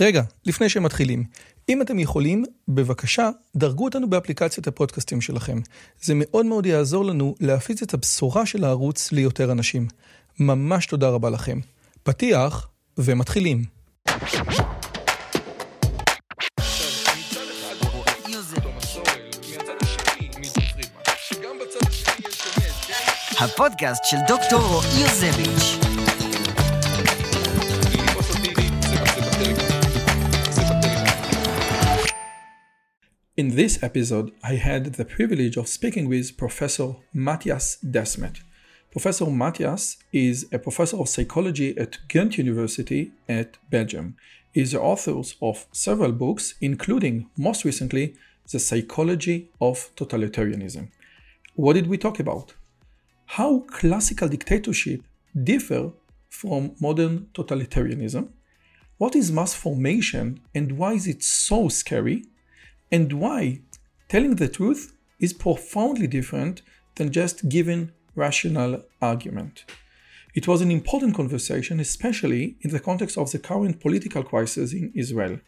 רגע, לפני שמתחילים, אם אתם יכולים, בבקשה, דרגו אותנו באפליקציית הפודקאסטים שלכם. זה מאוד מאוד יעזור לנו להפיץ את הבשורה של הערוץ ליותר אנשים. ממש תודה רבה לכם. פתיח, ומתחילים. הפודקאסט של דוקטור רועי יוזביץ'. In this episode, I had the privilege of speaking with Professor Matthias Desmet. Professor Matthias is a professor of psychology at Ghent University at Belgium. He is the author of several books, including, most recently, The Psychology of Totalitarianism. What did we talk about? How classical dictatorship differ from modern totalitarianism? What is mass formation and why is it so scary? And why telling the truth is profoundly different than just giving rational argument. It was an important conversation, especially in the context of the current political crisis in Israel.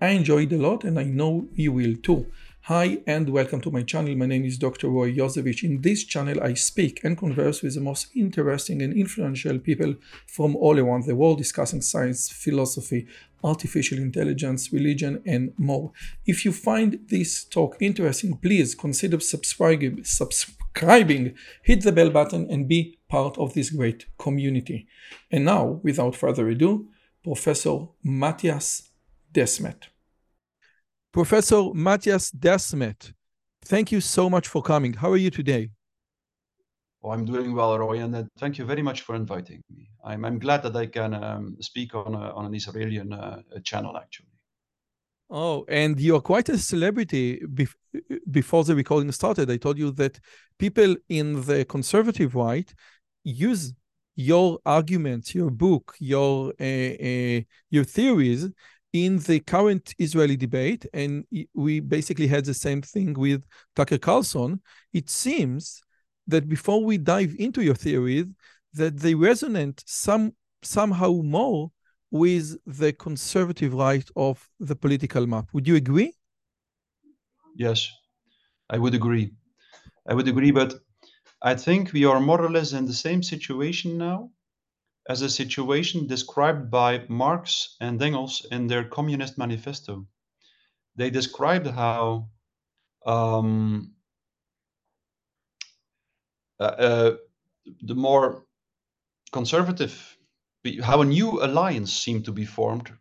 I enjoyed it a lot and I know you will too. Hi and welcome to my channel. My name is Dr. Roy Yosevich. In this channel, I speak and converse with the most interesting and influential people from all around the world discussing science, philosophy, artificial intelligence, religion, and more. If you find this talk interesting, please consider subscribing, subscribing, hit the bell button, and be part of this great community. And now, without further ado, Professor Matthias Desmet. Professor Matthias Desmet, thank you so much for coming. How are you today? Oh, I'm doing well, Roy, and uh, thank you very much for inviting me. I'm, I'm glad that I can um, speak on, a, on an Israeli uh, channel, actually. Oh, and you're quite a celebrity. Bef before the recording started, I told you that people in the conservative right use your arguments, your book, your uh, uh, your theories in the current Israeli debate, and we basically had the same thing with Tucker Carlson. It seems that before we dive into your theories, that they resonate some somehow more with the conservative right of the political map. Would you agree? Yes, I would agree. I would agree, but I think we are more or less in the same situation now as a situation described by Marx and Engels in their Communist Manifesto. They described how um, uh, uh, the more conservative, how a new alliance seemed to be formed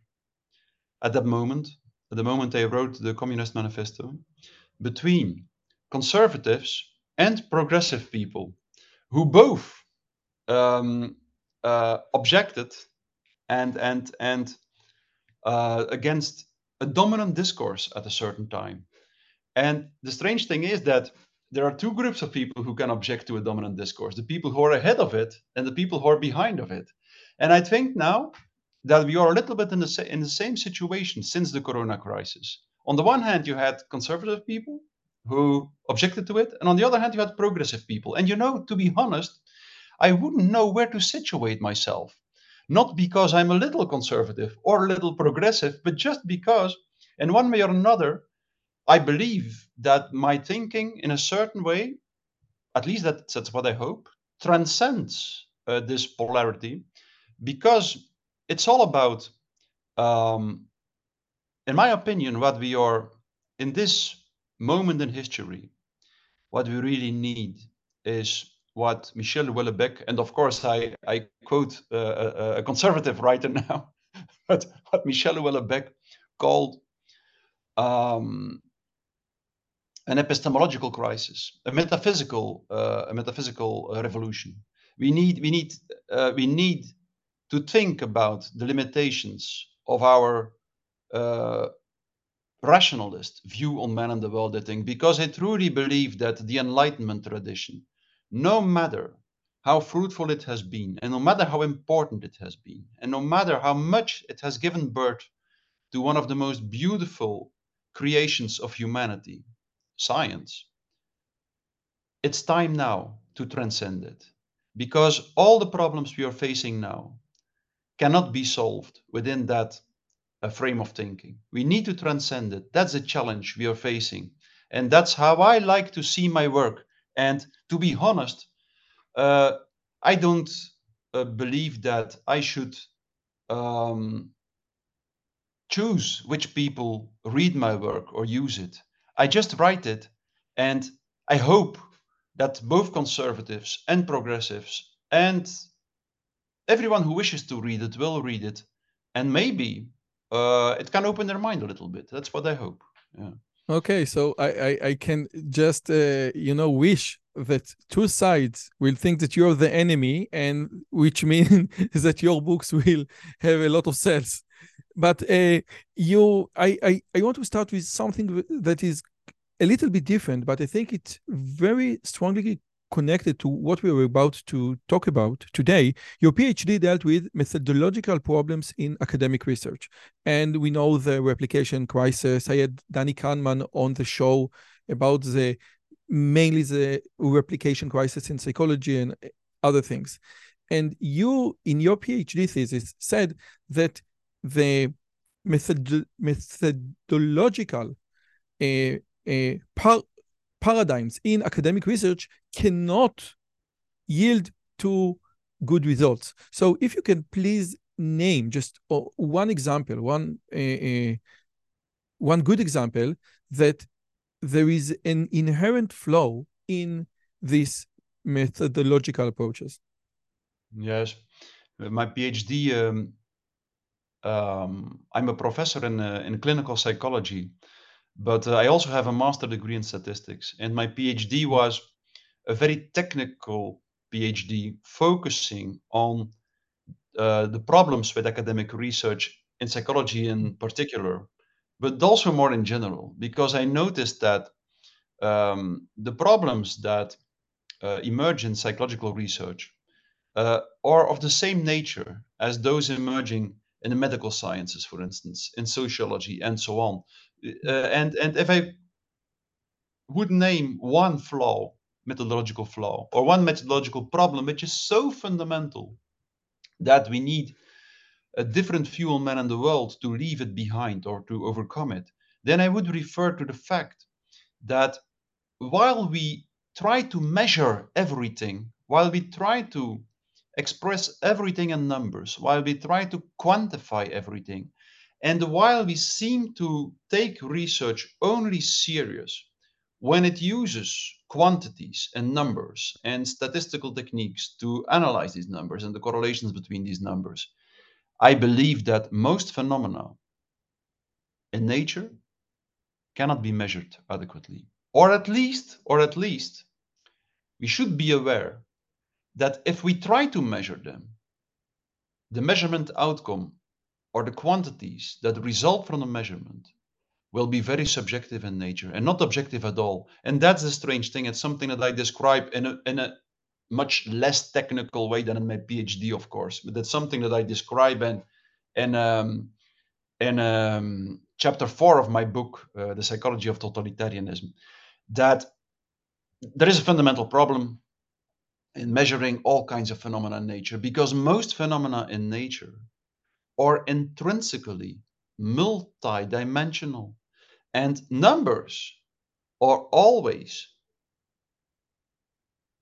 at that moment, at the moment they wrote the Communist Manifesto, between conservatives and progressive people who both um, uh, objected and and and uh, against a dominant discourse at a certain time. And the strange thing is that there are two groups of people who can object to a dominant discourse the people who are ahead of it and the people who are behind of it. And i think now that we are a little bit in the, sa- in the same situation since the corona crisis. On the one hand you had conservative people who objected to it and on the other hand you had progressive people. And you know to be honest i wouldn't know where to situate myself. Not because i'm a little conservative or a little progressive but just because in one way or another I believe that my thinking, in a certain way, at least that, that's what I hope, transcends uh, this polarity because it's all about, um, in my opinion, what we are in this moment in history, what we really need is what Michel Houellebecq, and of course I, I quote uh, a, a, conservative writer now, but what Michel Houellebecq called um, an epistemological crisis, a metaphysical, uh, a metaphysical uh, revolution. We need, we need, uh, we need to think about the limitations of our uh, rationalist view on man and the world. I think because I truly believe that the Enlightenment tradition, no matter how fruitful it has been, and no matter how important it has been, and no matter how much it has given birth to one of the most beautiful creations of humanity, science. It's time now to transcend it because all the problems we are facing now cannot be solved within that a frame of thinking. We need to transcend it. That's the challenge we are facing. And that's how I like to see my work. And to be honest, uh, I don't uh, believe that I should um, choose which people read my work or use it. I just write it. And I hope that both conservatives and progressives and everyone who wishes to read it will read it. And maybe uh, it can open their mind a little bit. That's what I hope. Yeah. Okay, so I, I, I can just uh, you know wish that two sides will think that you're the enemy, and which means that your books will have a lot of sales. But uh, you, I, I, I want to start with something that is a little bit different, but I think it's very strongly connected to what we were about to talk about today, your PhD dealt with methodological problems in academic research. And we know the replication crisis. I had Danny Kahneman on the show about the mainly the replication crisis in psychology and other things. And you, in your PhD thesis, said that the method methodological uh, uh, par paradigms in academic research cannot yield to good results. So if you can please name just uh, one example, one uh, uh, one good example that there is an inherent flaw in these methodological approaches. Yes, my PhD. Um, um, I'm a professor in uh, in clinical psychology, but uh, I also have a master degree in statistics, and my PhD was a very technical PhD focusing on uh, the problems with academic research in psychology in particular, but also more in general, because I noticed that um, the problems that uh, emerge in psychological research uh, are of the same nature as those emerging in the medical sciences, for instance, in sociology and so on. Uh, and and if I would name one flaw, methodological flaw, or one methodological problem which is so fundamental that we need a different fuel man in the world to leave it behind or to overcome it, then I would refer to the fact that while we try to measure everything, while we try to express everything in numbers, while we try to quantify everything, and while we seem to take research only serious when it uses quantities and numbers and statistical techniques to analyze these numbers and the correlations between these numbers, I believe that most phenomena in nature cannot be measured adequately. Or at least, or at least, we should be aware that if we try to measure them, the measurement outcome or the quantities that result from the measurement will be very subjective in nature and not objective at all. And that's the strange thing. It's something that I describe in a, in a much less technical way than in my PhD, of course, but that's something that I describe in, in, um, in um, chapter four of my book, uh, The Psychology of Totalitarianism, that there is a fundamental problem in measuring all kinds of phenomena in nature because most phenomena in nature are intrinsically multidimensional. And numbers are always,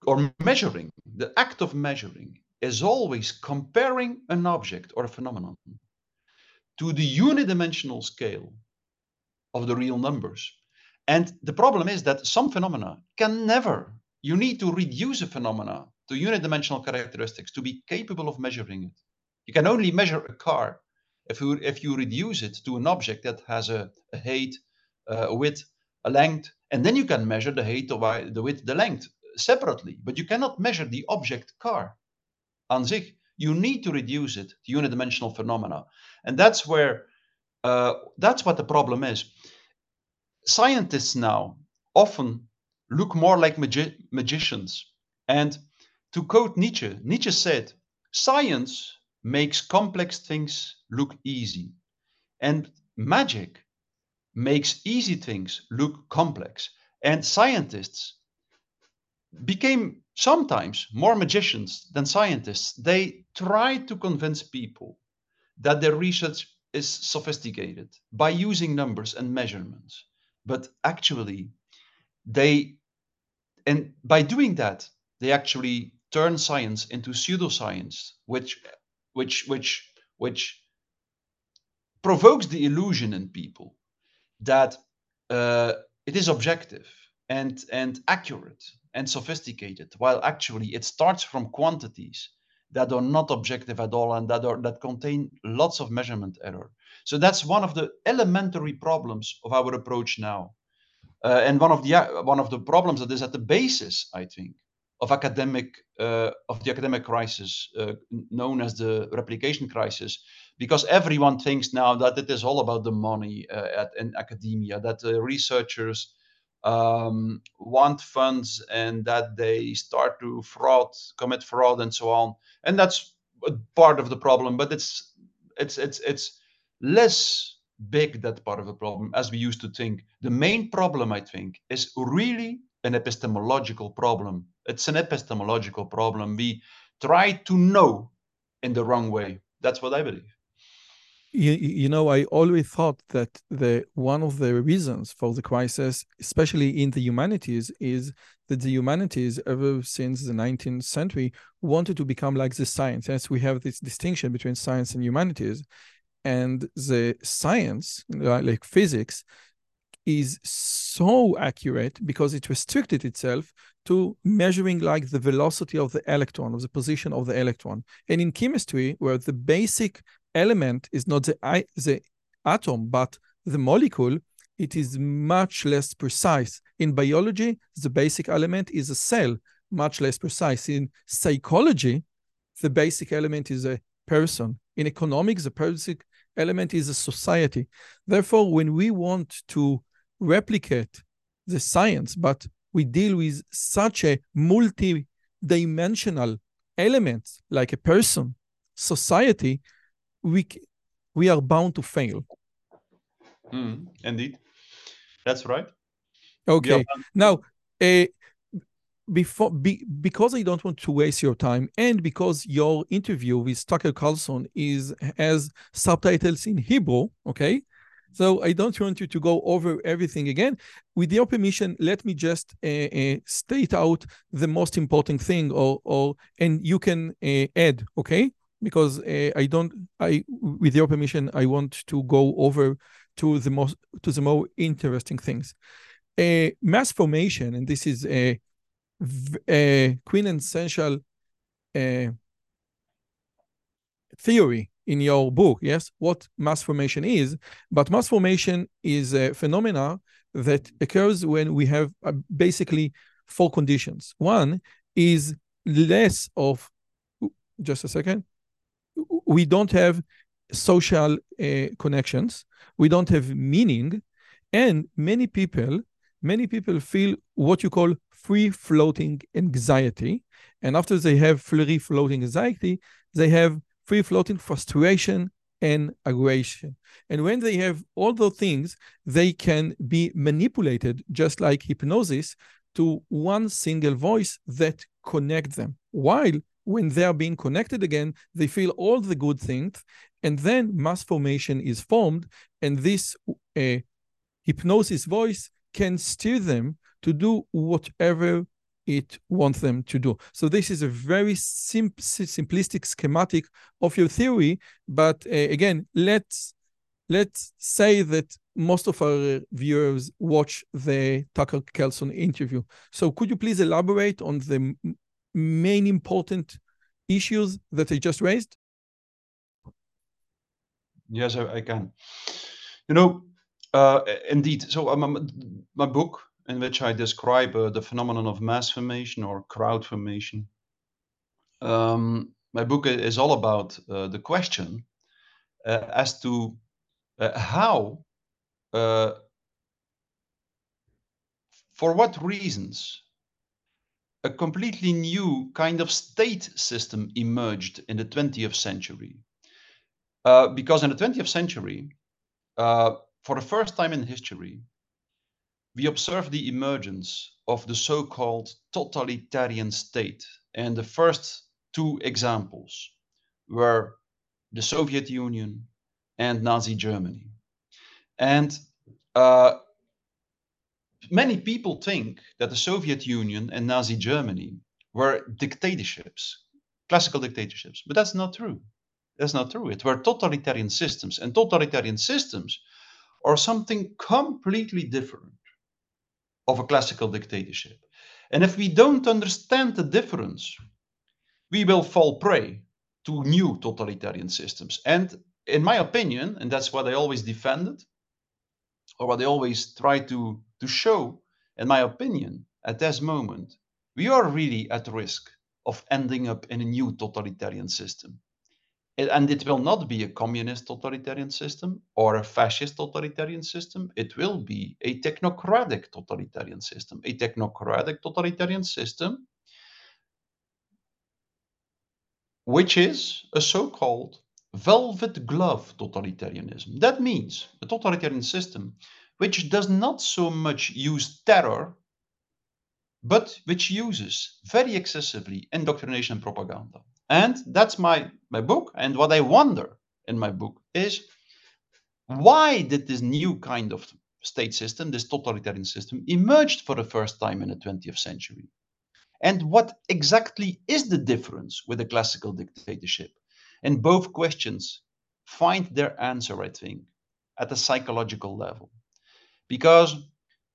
or measuring, the act of measuring is always comparing an object or a phenomenon to the unidimensional scale of the real numbers. And the problem is that some phenomena can never, you need to reduce a phenomena to unidimensional characteristics to be capable of measuring it. You can only measure a car if you if you reduce it to an object that has a, a height, uh, a width, a length, and then you can measure the height, the, the width, the length separately. But you cannot measure the object car an sich. You need to reduce it to unidimensional phenomena, and that's where uh, that's what the problem is. Scientists now often look more like magi magicians, and to quote Nietzsche, Nietzsche said, "Science makes complex things look easy. And magic makes easy things look complex. And scientists became sometimes more magicians than scientists. They try to convince people that their research is sophisticated by using numbers and measurements, but actually they and by doing that they actually turn science into pseudoscience, which which which which provokes the illusion in people that uh, it is objective and and accurate and sophisticated, while actually it starts from quantities that are not objective at all and that are that contain lots of measurement error. So that's one of the elementary problems of our approach now, uh, and one of the uh, one of the problems that is at the basis, I think, of academic uh, of the academic crisis uh, known as the replication crisis because everyone thinks now that it is all about the money uh, at, in academia that researchers um, want funds and that they start to fraud commit fraud and so on. And that's part of the problem but it's it's it's it's less big that part of the problem as we used to think. The main problem i think is really an epistemological problem it's an epistemological problem. We try to know in the wrong way. That's what I believe. You, you know, I always thought that the one of the reasons for the crisis, especially in the humanities, is that the humanities, ever since the 19th century, wanted to become like the science. As we have this distinction between science and humanities, and the science, like physics, is so accurate because it restricted itself to measuring like the velocity of the electron, of the position of the electron. And in chemistry, where the basic element is not the, the atom, but the molecule, it is much less precise. In biology, the basic element is a cell, much less precise. In psychology, the basic element is a person. In economics, the basic element is a society. Therefore, when we want to replicate the science, but we deal with such a multi-dimensional element like a person, society, we we are bound to fail. Mm, indeed, that's right. Okay. Now, uh, before be, because I don't want to waste your time, and because your interview with Tucker Carlson is has subtitles in Hebrew, okay, so I don't want you to go over everything again. With your permission, let me just uh, uh, state out the most important thing, or or and you can uh, add, okay? Because uh, I don't, I with your permission, I want to go over to the most to the more interesting things. Uh, mass formation, and this is a, a quintessential uh, theory in your book, yes, what mass formation is. But mass formation is a phenomena that occurs when we have uh, basically four conditions. One is less of, just a second, we don't have social uh, connections, we don't have meaning, and many people, many people feel what you call free floating anxiety. And after they have free floating anxiety, they have free floating frustration and aggression. And when they have all those things, they can be manipulated, just like hypnosis, to one single voice that connect them. While when they are being connected again, they feel all the good things, and then mass formation is formed, and this uh, hypnosis voice can steer them to do whatever it wants them to do. So this is a very sim simplistic schematic of your theory, but uh, again, let's let's say that most of our viewers watch the Tucker Carlson interview. So could you please elaborate on the main important issues that I just raised? Yes, I, I can. You know, uh, indeed. So um, my book in which I describe uh, the phenomenon of mass formation or crowd formation. Um, my book is all about uh, the question uh, as to uh, how, uh, for what reasons, a completely new kind of state system emerged in the 20th century. Uh, because in the 20th century, for the first time in history, we observe the emergence of the so-called totalitarian state. And the first two examples were the Soviet Union and Nazi Germany. And uh, many people think that the Soviet Union and Nazi Germany were dictatorships, classical dictatorships, but that's not true. That's not true. It were totalitarian systems, and totalitarian systems are something completely different of a classical dictatorship. And if we don't understand the difference, we will fall prey to new totalitarian systems. And in my opinion, and that's what I always defended, or what I always try to, to show, in my opinion, at this moment, we are really at risk of ending up in a new totalitarian system. It- and it will not be a communist totalitarian system or a fascist totalitarian system. It will be a technocratic totalitarian system. A technocratic totalitarian system, which is a so called velvet glove totalitarianism. That means a totalitarian system which does not so much use terror, but which uses very excessively indoctrination and propaganda. And that's my, my book. And what I wonder in my book is why did this new kind of state system, this totalitarian system, emerged for the first time in the 20th century? And what exactly is the difference with a classical dictatorship? And both questions find their answer, I think, at the psychological level. Because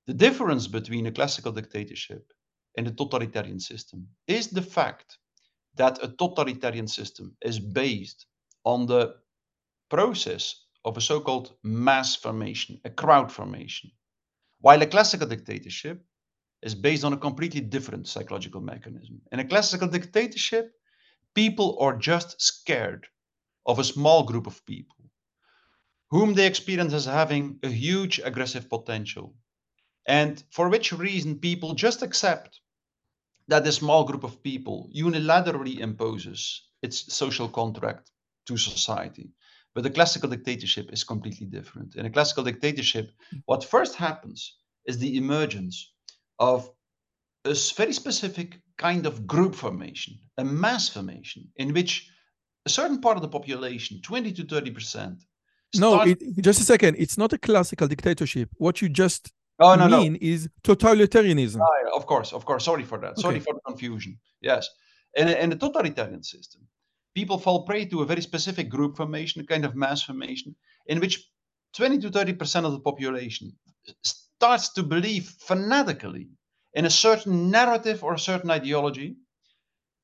the difference between a classical dictatorship and a totalitarian system is the fact that a totalitarian system is based on the process of a so called mass formation, a crowd formation, while a classical dictatorship is based on a completely different psychological mechanism. In a classical dictatorship, people are just scared of a small group of people whom they experience as having a huge aggressive potential, and for which reason people just accept that a small group of people unilaterally imposes its social contract to society. But the classical dictatorship is completely different. In a classical dictatorship, hmm. what first happens is the emergence of a very specific kind of group formation, a mass formation, in which a certain part of the population, 20 to 30 percent, No, it, just a second. It's not a classical dictatorship. What you just oh no no mean is totalitarianism. Ah, of course, of course. Sorry for that. Sorry for the confusion. Yes. In a, in a totalitarian system, people fall prey to a very specific group formation, a kind of mass formation, in which 20 to 30% of the population starts to believe fanatically in a certain narrative or a certain ideology.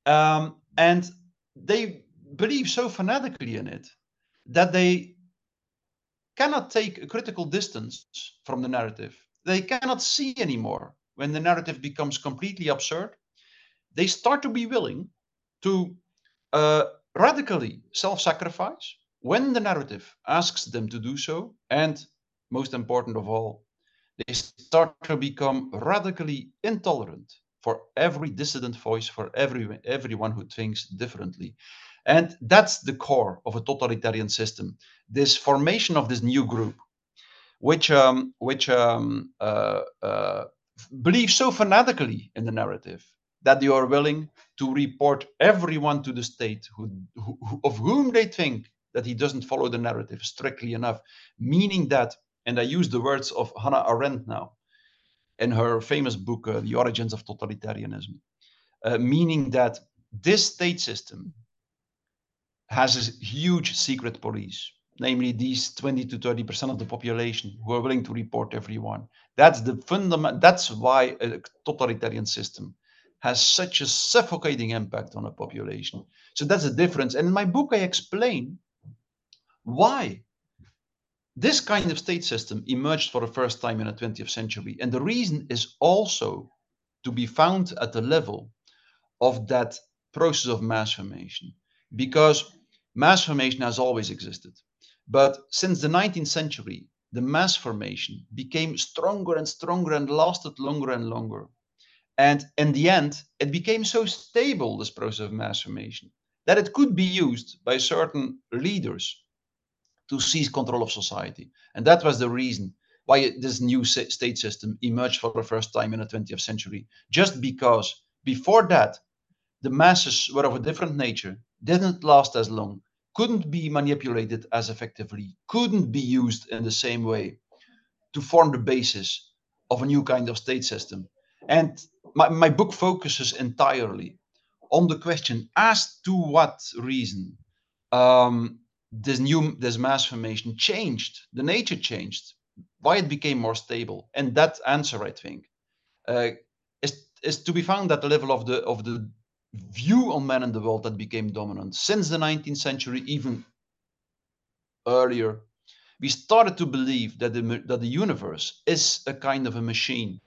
Um, and they believe so fanatically in it that they cannot take a critical distance from the narrative. They cannot see anymore when the narrative becomes completely absurd. They start to be willing to uh, radically self sacrifice when the narrative asks them to do so. And most important of all, they start to become radically intolerant for every dissident voice, for every, everyone who thinks differently. And that's the core of a totalitarian system this formation of this new group, which um, which um, uh, uh, believe so fanatically in the narrative that they are willing to report everyone to the state who, who, of whom they think that he doesn't follow the narrative strictly enough, meaning that, and I use the words of Hannah Arendt now in her famous book, uh, The Origins of Totalitarianism, uh, meaning that this state system has a huge secret police, namely these 20 to 30 percent of the population who are willing to report everyone. That's the fundament. That's why a totalitarian system has such a suffocating impact on a population. So that's the difference. And in my book, I explain why this kind of state system emerged for the first time in the 20th century. And the reason is also to be found at the level of that process of mass formation, because mass formation has always existed. But since the 19th century, the mass formation became stronger and stronger and lasted longer and longer. And in the end, it became so stable, this process of mass formation, that it could be used by certain leaders to seize control of society. And that was the reason why this new state system emerged for the first time in the 20th century. Just because before that, the masses were of a different nature, didn't last as long, couldn't be manipulated as effectively, couldn't be used in the same way to form the basis of a new kind of state system. And my, my book focuses entirely on the question as to what reason um, this new this mass formation changed, the nature changed, why it became more stable, and that answer, I think, uh, is is to be found at the level of the of the view on man in the world that became dominant since the 19th century, even earlier. We started to believe that the that the universe is a kind of a machine,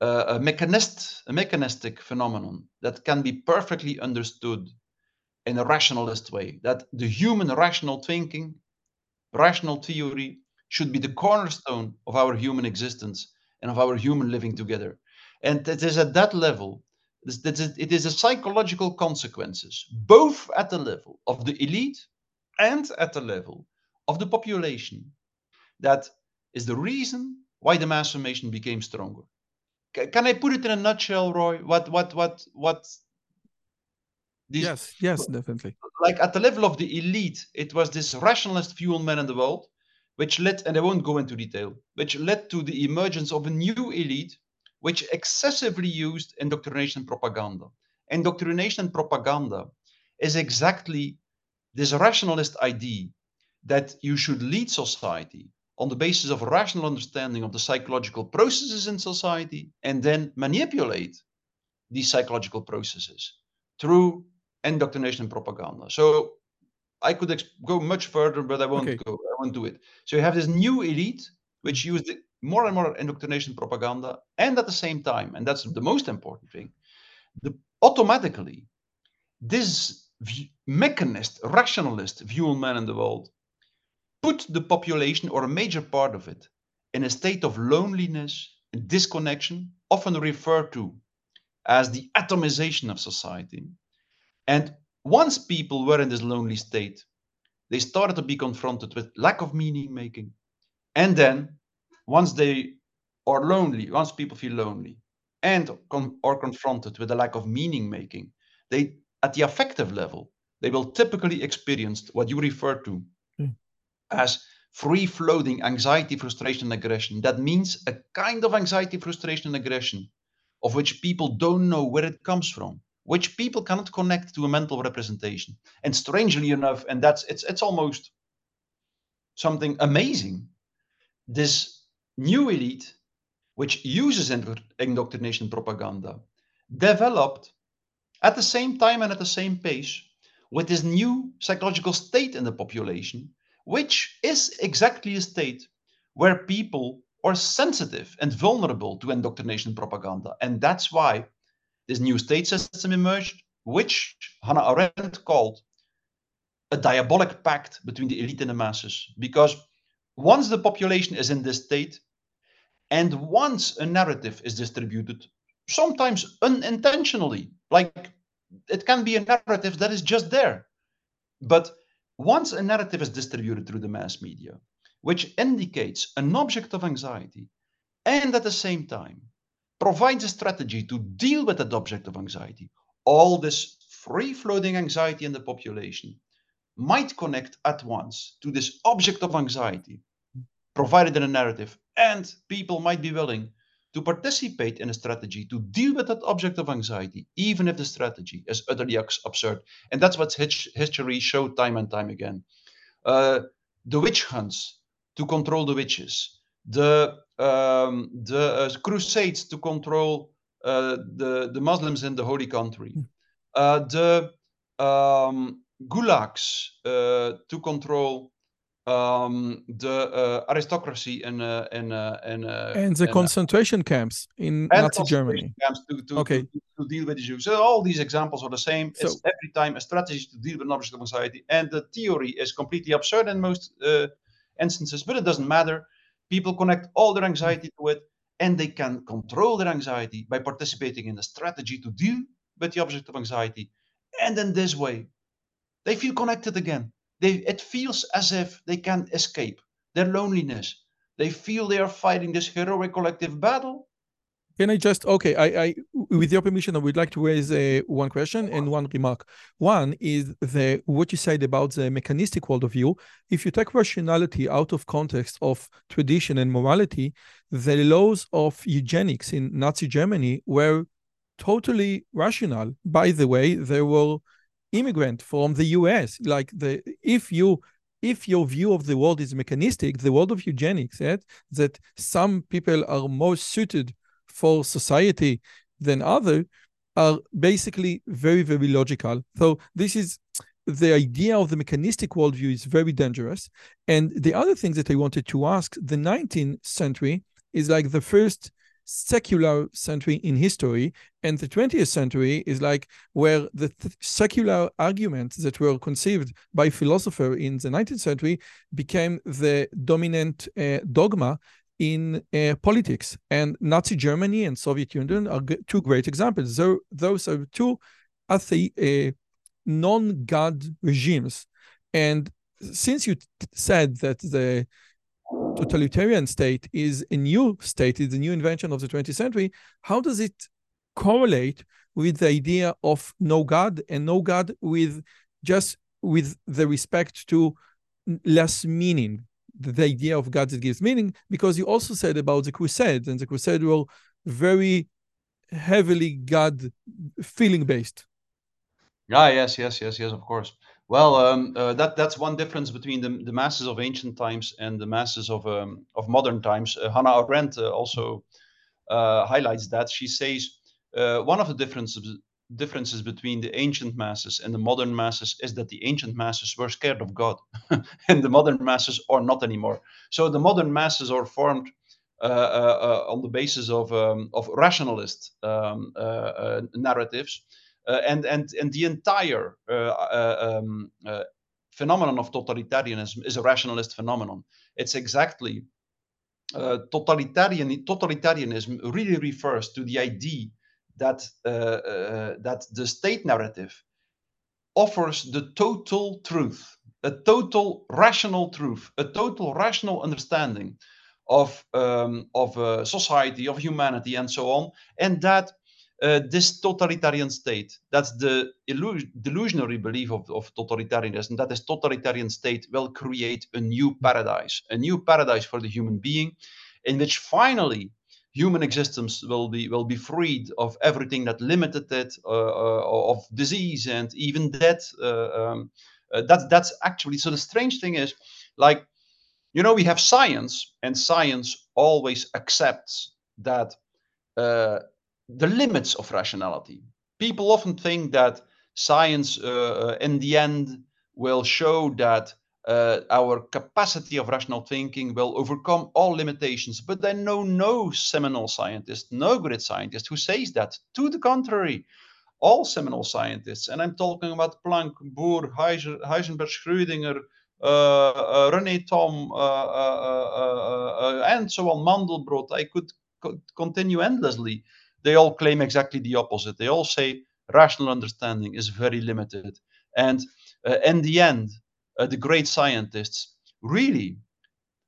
uh, a mechanist, a mechanistic phenomenon that can be perfectly understood in a rationalist way. That the human rational thinking, rational theory, should be the cornerstone of our human existence and of our human living together. And it is at that level it is a psychological consequences, both at the level of the elite and at the level of the population, that is the reason why the mass formation became stronger. Can I put it in a nutshell, Roy? What what what what? These, yes, yes, definitely. Like at the level of the elite, it was this rationalist on men in the world, which led, and I won't go into detail, which led to the emergence of a new elite which excessively used indoctrination propaganda. Indoctrination propaganda is exactly this rationalist idea that you should lead society on the basis of a rational understanding of the psychological processes in society and then manipulate these psychological processes through indoctrination propaganda. So I could go much further, but I won't okay. go. I won't do it. So you have this new elite which used more and more indoctrination propaganda, and at the same time, and that's the most important thing, the, automatically this mechanist, rationalist view on man in the world put the population or a major part of it in a state of loneliness and disconnection, often referred to as the atomization of society. And once people were in this lonely state, they started to be confronted with lack of meaning making. And then once they are lonely, once people feel lonely and con- are confronted with a lack of meaning making, they at the affective level, they will typically experience what you refer to mm. as free floating anxiety, frustration, and aggression. That means a kind of anxiety, frustration, and aggression of which people don't know where it comes from, which people cannot connect to a mental representation. And strangely enough, and that's it's it's almost something amazing. This new elite, which uses indoctrination propaganda, developed at the same time and at the same pace with this new psychological state in the population, which is exactly a state where people are sensitive and vulnerable to indoctrination propaganda. And that's why this new state system emerged, which Hannah Arendt called a diabolic pact between the elite and the masses. Because once the population is in this state, and once a narrative is distributed, sometimes unintentionally, like it can be a narrative that is just there. But once a narrative is distributed through the mass media, which indicates an object of anxiety, and at the same time provides a strategy to deal with that object of anxiety, all this free floating anxiety in the population might connect at once to this object of anxiety provided in a narrative and people might be willing to participate in a strategy to deal with that object of anxiety, even if the strategy is utterly absurd. And that's what history showed time and time again. Uh, the witch hunts to control the witches, the um, the uh, crusades to control uh, the the Muslims in the holy country, hmm. uh, the um, gulags uh, to control um, the uh, aristocracy and uh, and uh, and uh, and the concentration camps in Nazi Germany. Camps to, to, okay. to, to, deal with the Jews. So all these examples are the same. So, it's every time a strategy to deal with an object of anxiety, and the theory is completely absurd in most uh, instances, but it doesn't matter. People connect all their anxiety to it, and they can control their anxiety by participating in a strategy to deal with the object of anxiety, and in this way, they feel connected again they, it feels as if they can't escape their loneliness. They feel they are fighting this heroic collective battle, Can I just okay? I, I with your permission, I would like to raise uh, one question and one remark. One is the what you said about the mechanistic worldview. If you take rationality out of context of tradition and morality, the laws of eugenics in Nazi Germany were totally rational. By the way, there were immigrant from the U.S. Like the if you if your view of the world is mechanistic, the world of eugenics, yeah, that some people are more suited for society than other are basically very, very logical. So this is the idea of the mechanistic worldview is very dangerous. And the other thing that I wanted to ask, the 19th century is like the first secular century in history and the 20th century is like where the th- secular arguments that were conceived by philosopher in the 19th century became the dominant uh, dogma in uh, politics. And Nazi Germany and Soviet Union are g- two great examples. So, those are two uh, non-God regimes. And since you t- said that the totalitarian state is a new state, is a new invention of the 20th century, how does it correlate with the idea of no God and no God with just with the respect to less meaning? the idea of God that gives meaning, because you also said about the Crusades, and the Crusades were very heavily God feeling based. Ah, yes, yes, yes, yes, of course. Well, um, uh, that that's one difference between the, the masses of ancient times and the masses of um, of modern times. Uh, Hannah Arendt uh, also uh, highlights that. She says uh, one of the differences differences between the ancient masses and the modern masses is that the ancient masses were scared of God, and the modern masses are not anymore. So the modern masses are formed uh, on the basis of um, of rationalist um, narratives, and and and the entire um, phenomenon of totalitarianism is a rationalist phenomenon. It's exactly totalitarian totalitarianism really refers to the idea that uh, uh, that the state narrative offers the total truth, a total rational truth, a total rational understanding of um, of uh, society, of humanity, and so on, and that uh, this totalitarian state, that's the illusion, delusionary belief of, of totalitarianism, that this totalitarian state will create a new paradise, a new paradise for the human being, in which finally human existence will be will be freed of everything that limited it, uh, uh, of disease and even death. Uh, um, that's that's actually so. The strange thing is, like, you know, we have science, and science always accepts that the limits of rationality. People often think that science, in the end, will show that uh, our capacity of rational thinking will overcome all limitations. But I know no seminal scientist, no great scientist who says that. To the contrary, all seminal scientists, and I'm talking about Planck, Bohr, Heisenberg, Schrödinger, uh, uh, René Thom, uh, uh, uh, and so on, Mandelbrot, I could co continue endlessly. They all claim exactly the opposite. They all say rational understanding is very limited. And in the end, uh, the great scientists really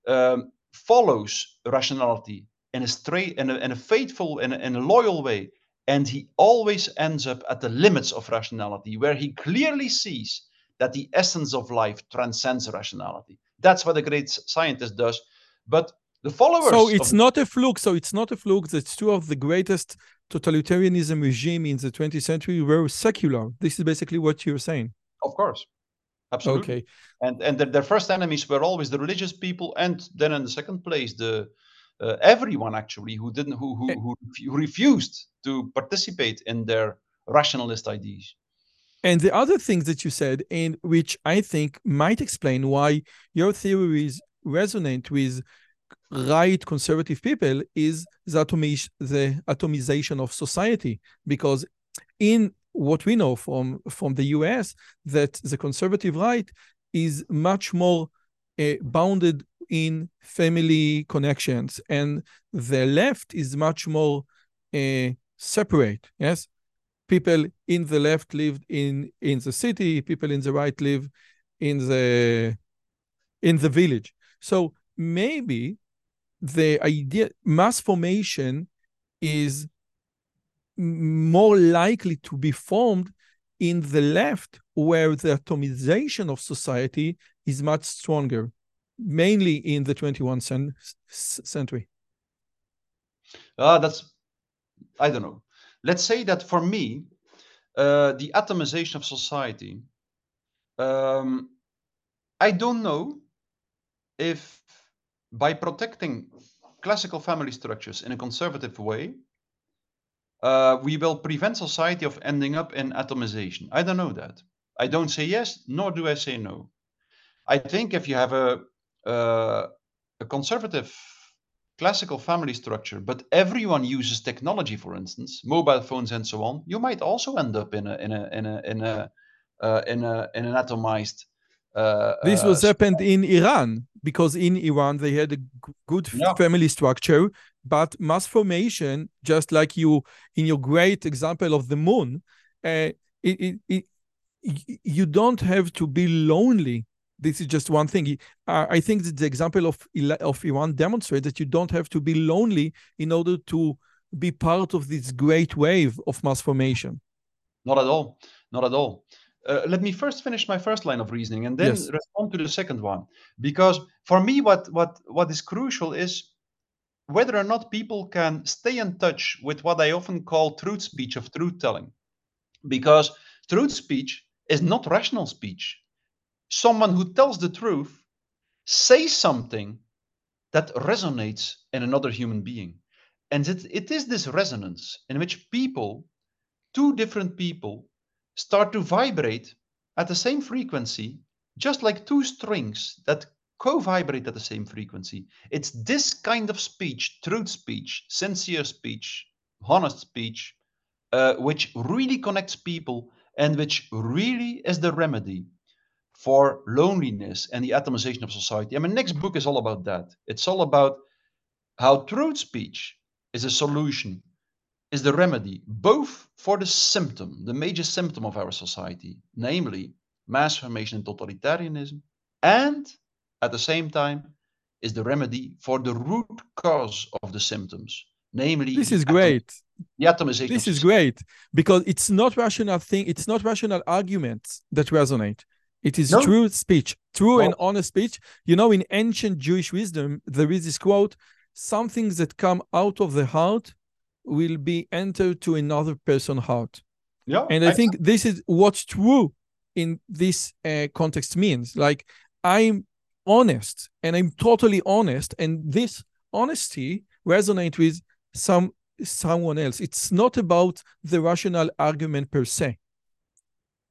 um, follows rationality in a straight in a, in a faithful and in a loyal way and he always ends up at the limits of rationality where he clearly sees that the essence of life transcends rationality that's what a great scientist does but the followers so it's of... not a fluke so it's not a fluke that two of the greatest totalitarianism regime in the 20th century were secular this is basically what you're saying of course absolutely. Okay. And and their, their first enemies were always the religious people, and then in the second place the uh, everyone actually who didn't who who, who who refused to participate in their rationalist ideas. And the other things that you said, and which I think might explain why your theories resonate with right conservative people, is the, atomiz- the atomization of society. Because in what we know from from the US that the conservative right is much more uh, bounded in family connections and the left is much more uh, separate yes people in the left live in in the city people in the right live in the in the village so maybe the idea mass formation is more likely to be formed in the left, where the atomization of society is much stronger, mainly in the 21st century. Uh, that's, I don't know. Let's say that for me, uh, the atomization of society, um, I don't know if by protecting classical family structures in a conservative way, uh, we will prevent society of ending up in atomization. I don't know that. I don't say yes, nor do I say no. I think if you have a uh, a conservative classical family structure, but everyone uses technology, for instance, mobile phones and so on, you might also end up in a in a in a in a uh, in a in an atomized. Uh, this was uh, happened in Iran because in Iran they had a good yeah. family structure, but mass formation, just like you in your great example of the moon, uh, it, it, it, you don't have to be lonely this is just one thing. I think that the example of of Iran demonstrates that you don't have to be lonely in order to be part of this great wave of mass formation. Not at all. Not at all. Uh, let me first finish my first line of reasoning and then yes. respond to the second one. Because for me, what what what is crucial is whether or not people can stay in touch with what I often call truth speech of truth telling. Because truth speech is not rational speech someone who tells the truth says something that resonates in another human being. And it, it is this resonance in which people, two different people, start to vibrate at the same frequency, just like two strings that co vibrate at the same frequency. It's this kind of speech, truth speech, sincere speech, honest speech, uh, which really connects people and which really is the remedy for loneliness and the atomization of society. And my next book is all about that. It's all about how truth speech is a solution, is the remedy, both for the symptom, the major symptom of our society, namely mass formation and totalitarianism, and at the same time is the remedy for the root cause of the symptoms, namely this is great the atomization this is great because it's not rational thing it's not rational arguments that resonate it is no. true speech, true and honest speech. You know, in ancient Jewish wisdom, there is this quote some things that come out of the heart will be entered to another person's heart. Yeah, and I, I think this is what's true in this uh, context means. Like, I'm honest and I'm totally honest, and this honesty resonates with some someone else. It's not about the rational argument per se.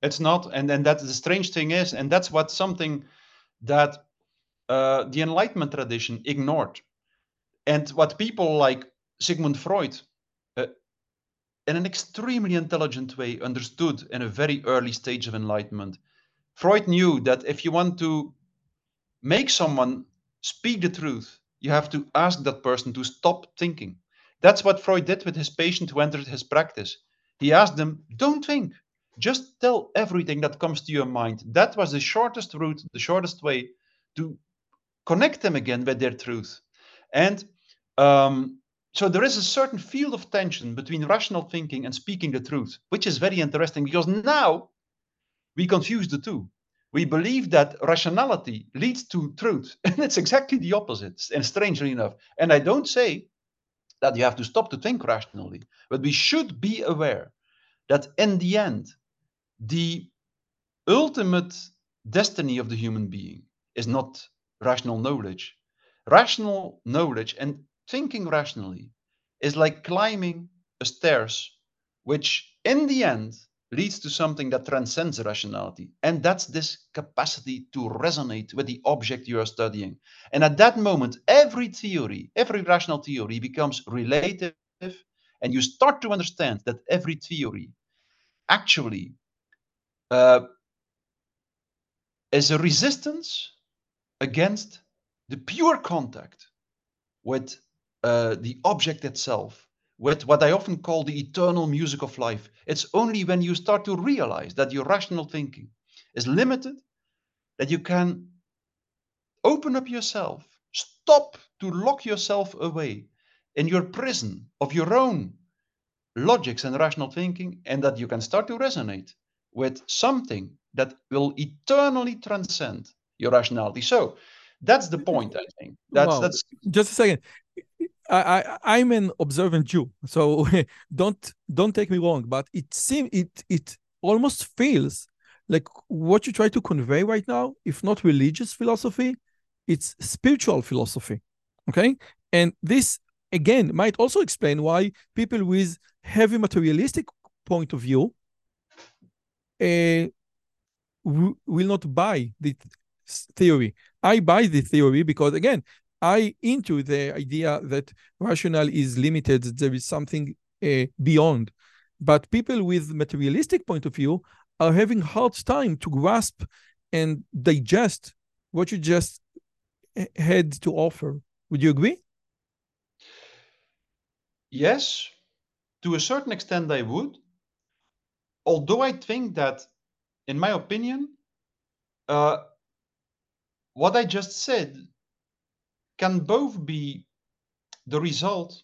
It's not, and and that's the strange thing is, and that's what something that uh, the Enlightenment tradition ignored, and what people like Sigmund Freud, in an extremely intelligent way, understood in a very early stage of enlightenment. Freud knew that if you want to make someone speak the truth, you have to ask that person to stop thinking. That's what Freud did with his patient who entered his practice. He asked them, Don't think, just tell everything that comes to your mind. That was the shortest route, the shortest way to connect them again with their truth. And um, so there is a certain field of tension between rational thinking and speaking the truth, which is very interesting because now we confuse the two. We believe that rationality leads to truth, and it's exactly the opposite, and strangely enough. And I don't say that you have to stop to think rationally, but we should be aware that in the end, the ultimate destiny of the human being is not rational knowledge. Rational knowledge and thinking rationally is like climbing a stairs, which in the end leads to something that transcends rationality. And that's this capacity to resonate with the object you are studying. And at that moment, every theory, every rational theory becomes relative, and you start to understand that every theory actually uh, is a resistance against the pure contact with uh, the object itself, with what I often call the eternal music of life. It's only when you start to realize that your rational thinking is limited that you can open up yourself, stop to lock yourself away in your prison of your own logics and rational thinking, and that you can start to resonate with something that will eternally transcend your rationality. So that's the point, I think. That's Wow. that's just a second I, I i'm an observant jew so don't don't take me wrong but it seems it it almost feels like what you try to convey right now if not religious philosophy it's spiritual philosophy okay? And this again might also explain why people with heavy materialistic point of view uh, will not buy the th- theory. I buy the theory because again I into the idea that rational is limited, that there is something uh, beyond. But people with materialistic point of view are having hard time to grasp and digest what you just had to offer. Would you agree? yes, to a certain extent I would. Although I think that, in my opinion, uh, what I just said can both be the result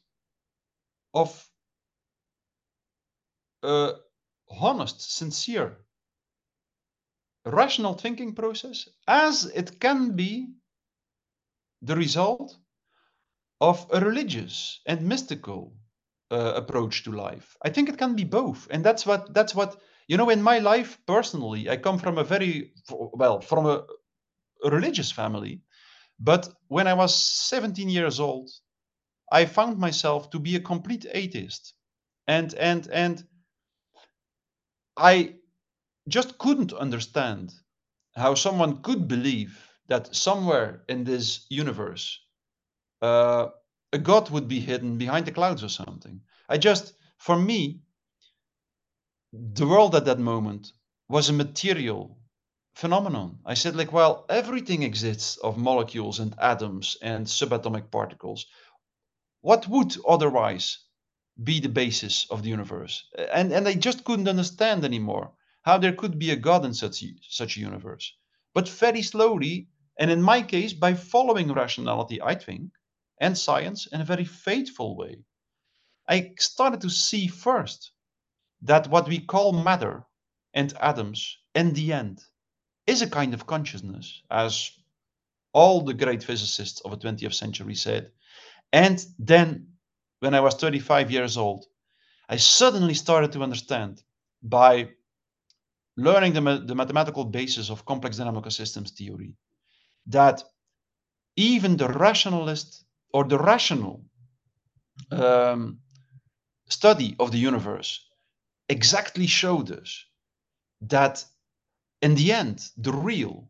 of a honest, sincere, rational thinking process, as it can be the result of a religious and mystical uh, approach to life. I think it can be both, and that's what that's what you know. In my life personally, I come from a very well from a, a religious family, but when I was 17 years old, I found myself to be a complete atheist, and and and I just couldn't understand how someone could believe that somewhere in this universe uh, a god would be hidden behind the clouds or something. I just, for me, the world at that moment was a material phenomenon. I said, like, well, everything exists of molecules and atoms and subatomic particles. What would otherwise be the basis of the universe? And and I just couldn't understand anymore how there could be a god in such such a universe. But very slowly, and in my case, by following rationality, I think, and science in a very faithful way, I started to see first that what we call matter and atoms, in the end, is a kind of consciousness, as all the great physicists of the 20th century said. And then, when I was 35 years old, I suddenly started to understand by learning the, the mathematical basis of complex dynamical systems theory that even the rationalist or the rational um, study of the universe exactly showed us that in the end, the real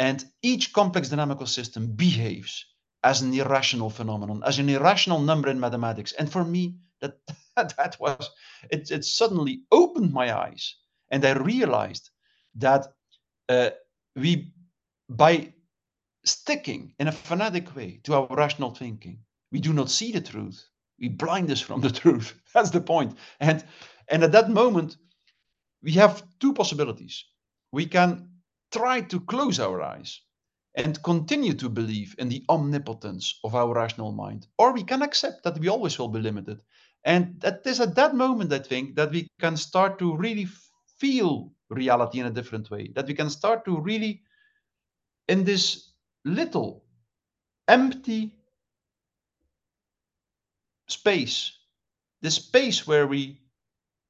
and each complex dynamical system behaves as an irrational phenomenon, as an irrational number in mathematics. And for me, that that was it, it suddenly opened my eyes and I realized that uh, we by sticking in a fanatic way to our rational thinking, we do not see the truth. We blind us from the truth. That's the point. And and at that moment, we have two possibilities. We can try to close our eyes and continue to believe in the omnipotence of our rational mind, or we can accept that we always will be limited. And that is at that moment, I think, that we can start to really feel reality in a different way, that we can start to really, in this little empty space, this space where we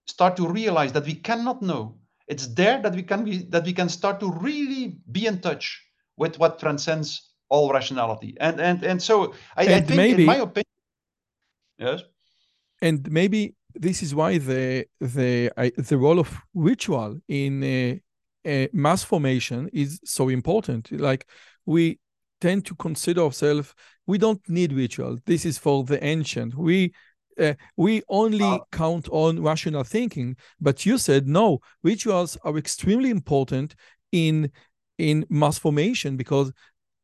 start to realize that we cannot know it's there that we can be that we can start to really be in touch with what transcends all rationality and and and so i, I think maybe- in my opinion yes and maybe this is why the the I, the role of ritual in uh, uh, mass formation is so important. Like we tend to consider ourselves, we don't need ritual. This is for the ancient. We uh, we only Uh, count on rational thinking. But you said no. Rituals are extremely important in in mass formation because,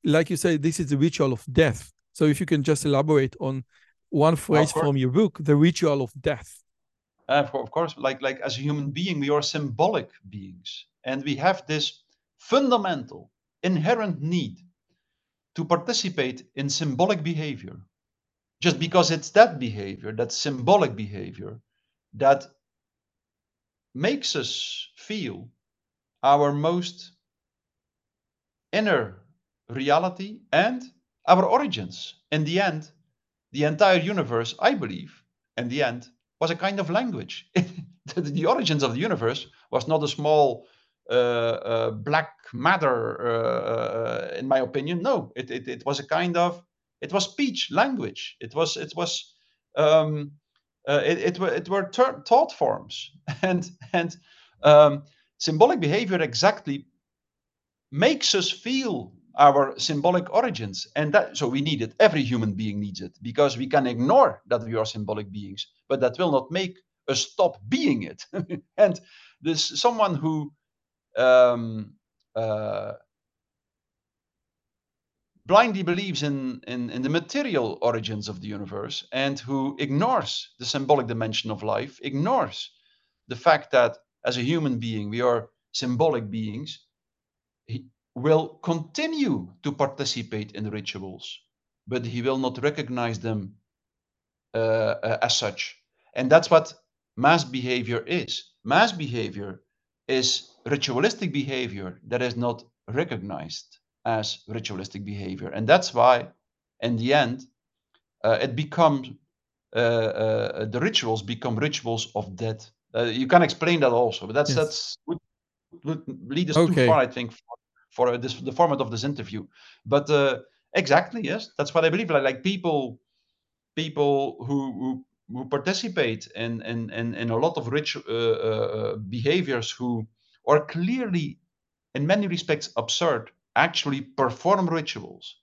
like you said, this is the ritual of death. So if you can just elaborate on one phrase from your book, the ritual of death. Uh, of, of course, like like as a human being, we are symbolic beings, and we have this fundamental, inherent need to participate in symbolic behavior. Just because it's that behavior, that symbolic behavior, that makes us feel our most inner reality and our origins. In the end, the entire universe, I believe, in the end, was a kind of language. the origins of the universe was not a small uh, uh, black matter, uh, uh, in my opinion. No, it, it, it was a kind of it was speech, language. It was it was um, uh, it, it, were it were thought forms, and and um, symbolic behavior exactly makes us feel our symbolic origins. And that so we need it. Every human being needs it because we can ignore that we are symbolic beings but that will not make us stop being it. And this someone who um, uh, blindly believes in, in, in the material origins of the universe and who ignores the symbolic dimension of life, ignores the fact that as a human being we are symbolic beings, he will continue to participate in rituals, but he will not recognize them uh, uh, as such. And that's what mass behavior is. Mass behavior is ritualistic behavior that is not recognized as ritualistic behavior. And that's why, in the end, uh, it becomes uh, uh, the rituals become rituals of death. Uh, you can explain that also, but that's yes. that's would, would, lead us okay. too far, I think, for, for this the format of this interview. But uh, exactly, yes, that's what I believe. Like, like people, people who, who who participate in in in, in a lot of rich uh, behaviors who are clearly, in many respects, absurd actually perform rituals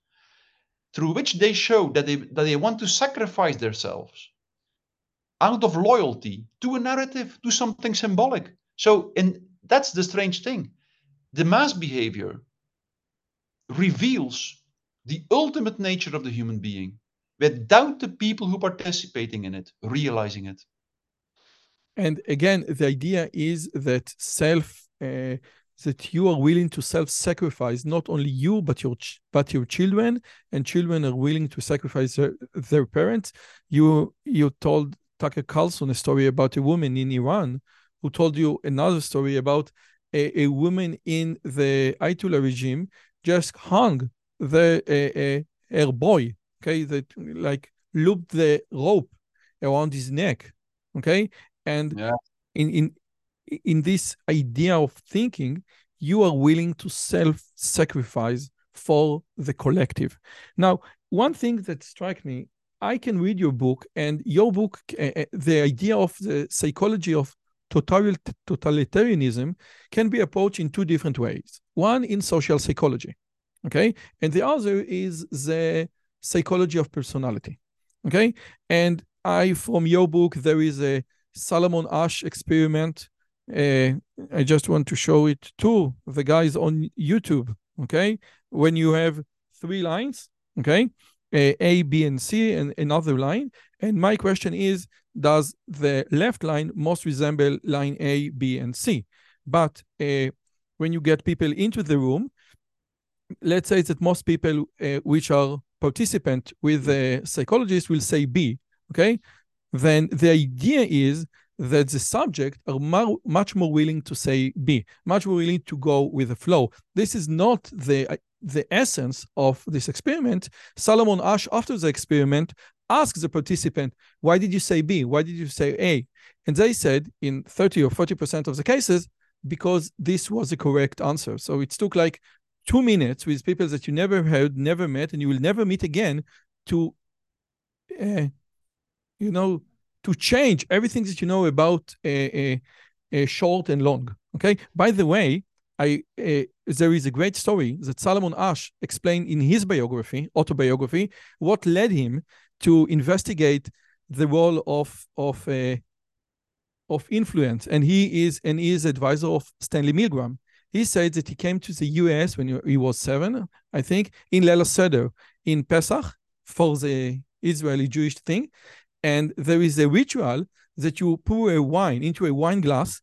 through which they show that they, that they want to sacrifice themselves out of loyalty to a narrative, to something symbolic. So, and that's the strange thing. The mass behavior reveals the ultimate nature of the human being without the people who participating in it realizing it. And again, the idea is that self uh, that you are willing to self-sacrifice not only you but your but your children and children are willing to sacrifice their, their parents you you told Tucker Carlson a story about a woman in Iran who told you another story about a, a woman in the Ayatollah regime just hung the a, a, her boy okay that like looped the rope around his neck okay and yeah. in in in this idea of thinking, you are willing to self sacrifice for the collective. Now, one thing that struck me, I can read your book, and your book, uh, the idea of the psychology of total, totalitarianism can be approached in two different ways. One in social psychology, okay, and the other is the psychology of personality, okay. And I, from your book, there is a Solomon Asch experiment uh, I just want to show it to the guys on YouTube. Okay, when you have three lines, okay, uh, A, B, and C, and another line. And my question is, does the left line most resemble line A, B, and C? But uh, when you get people into the room, let's say that most people uh, which are participant with the psychologist will say B. Okay, then the idea is that the subject are more, much more willing to say B, much more willing to go with the flow. This is not the the essence of this experiment. Solomon Asch, after the experiment, asks the participant, "Why did you say B? Why did you say A?" And they said, in 30 or 40 percent of the cases, because this was the correct answer. So it took like two minutes with people that you never heard, never met, and you will never meet again to, uh, you know, to change everything that you know about a, a, a short and long. Okay. By the way, I uh, there is a great story that Solomon Asch explained in his biography, autobiography, what led him to investigate the role of of uh, of influence, and he is and he is advisor of Stanley Milgram. He said that he came to the U.S. when he was seven, I think, in Leil HaSeder in Pesach for the Israeli Jewish thing, and there is a ritual that you pour a wine into a wine glass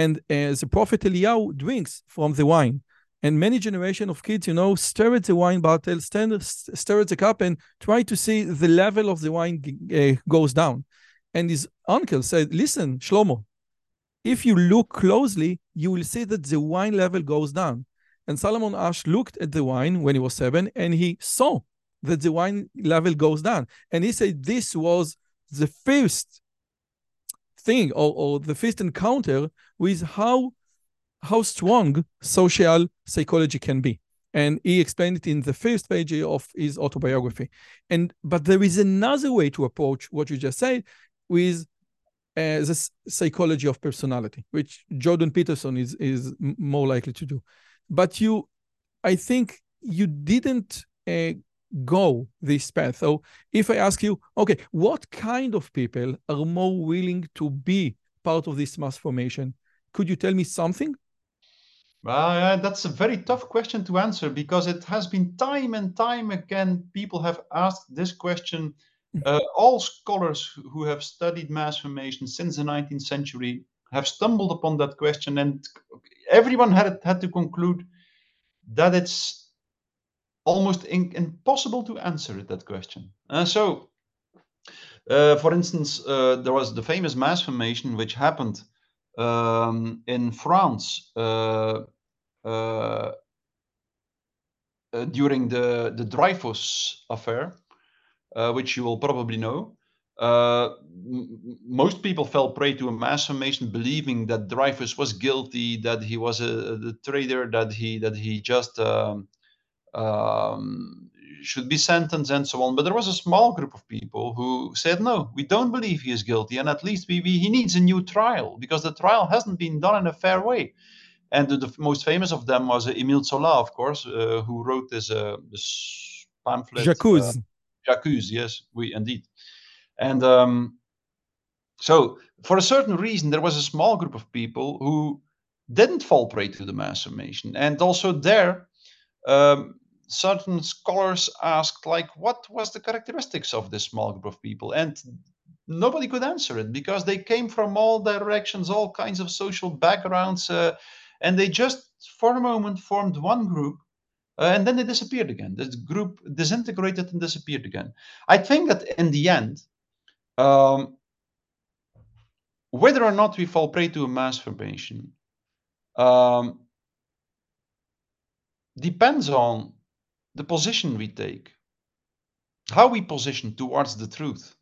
and uh, the prophet Eliyahu drinks from the wine and many generation of kids, you know, stare at the wine bottle, stand, at the cup, and try to see the level of the wine uh, goes down. And his uncle said, "Listen, Shlomo, if you look closely, you will see that the wine level goes down." And Solomon Asch looked at the wine when he was seven, and he saw that the wine level goes down. And he said this was the first thing or, or the first encounter with how how strong social psychology can be. And he explained it in the first page of his autobiography. And but there is another way to approach what you just said with uh, the psychology of personality, which Jordan Peterson is is more likely to do. But you, I think you didn't uh, go this path. So if I ask you, okay, what kind of people are more willing to be part of this mass formation? Could you tell me something? Uh, that's a very tough question to answer because it has been time and time again people have asked this question. Mm. Uh, all scholars who have studied mass formation since the 19th century have stumbled upon that question, and everyone had had to conclude that it's almost impossible to answer that question. Uh, so, uh, for instance, uh, there was the famous mass formation which happened um, in France uh, uh, uh, during the, the Dreyfus affair, which you will probably know. most people fell prey to a mass formation, believing that Dreyfus was guilty, that he was a, a traitor, that he that he just um, um, should be sentenced and so on. But there was a small group of people who said, no, we don't believe he is guilty. And at least we, we, he needs a new trial because the trial hasn't been done in a fair way. And the, the most famous of them was uh, Emile Zola, of course, uh, who wrote this, uh, this pamphlet. J'accuse. J'accuse, yes, we indeed. And um, so, for a certain reason, there was a small group of people who didn't fall prey to the mass formation. And also there, um, certain scholars asked, like, what was the characteristics of this small group of people? And nobody could answer it because they came from all directions, all kinds of social backgrounds. Uh, and they just for a moment formed one group uh, and then they disappeared again this group disintegrated and disappeared again i think that in the end um, whether or not we fall prey to a mass formation um, depends on the position we take how we position towards the truth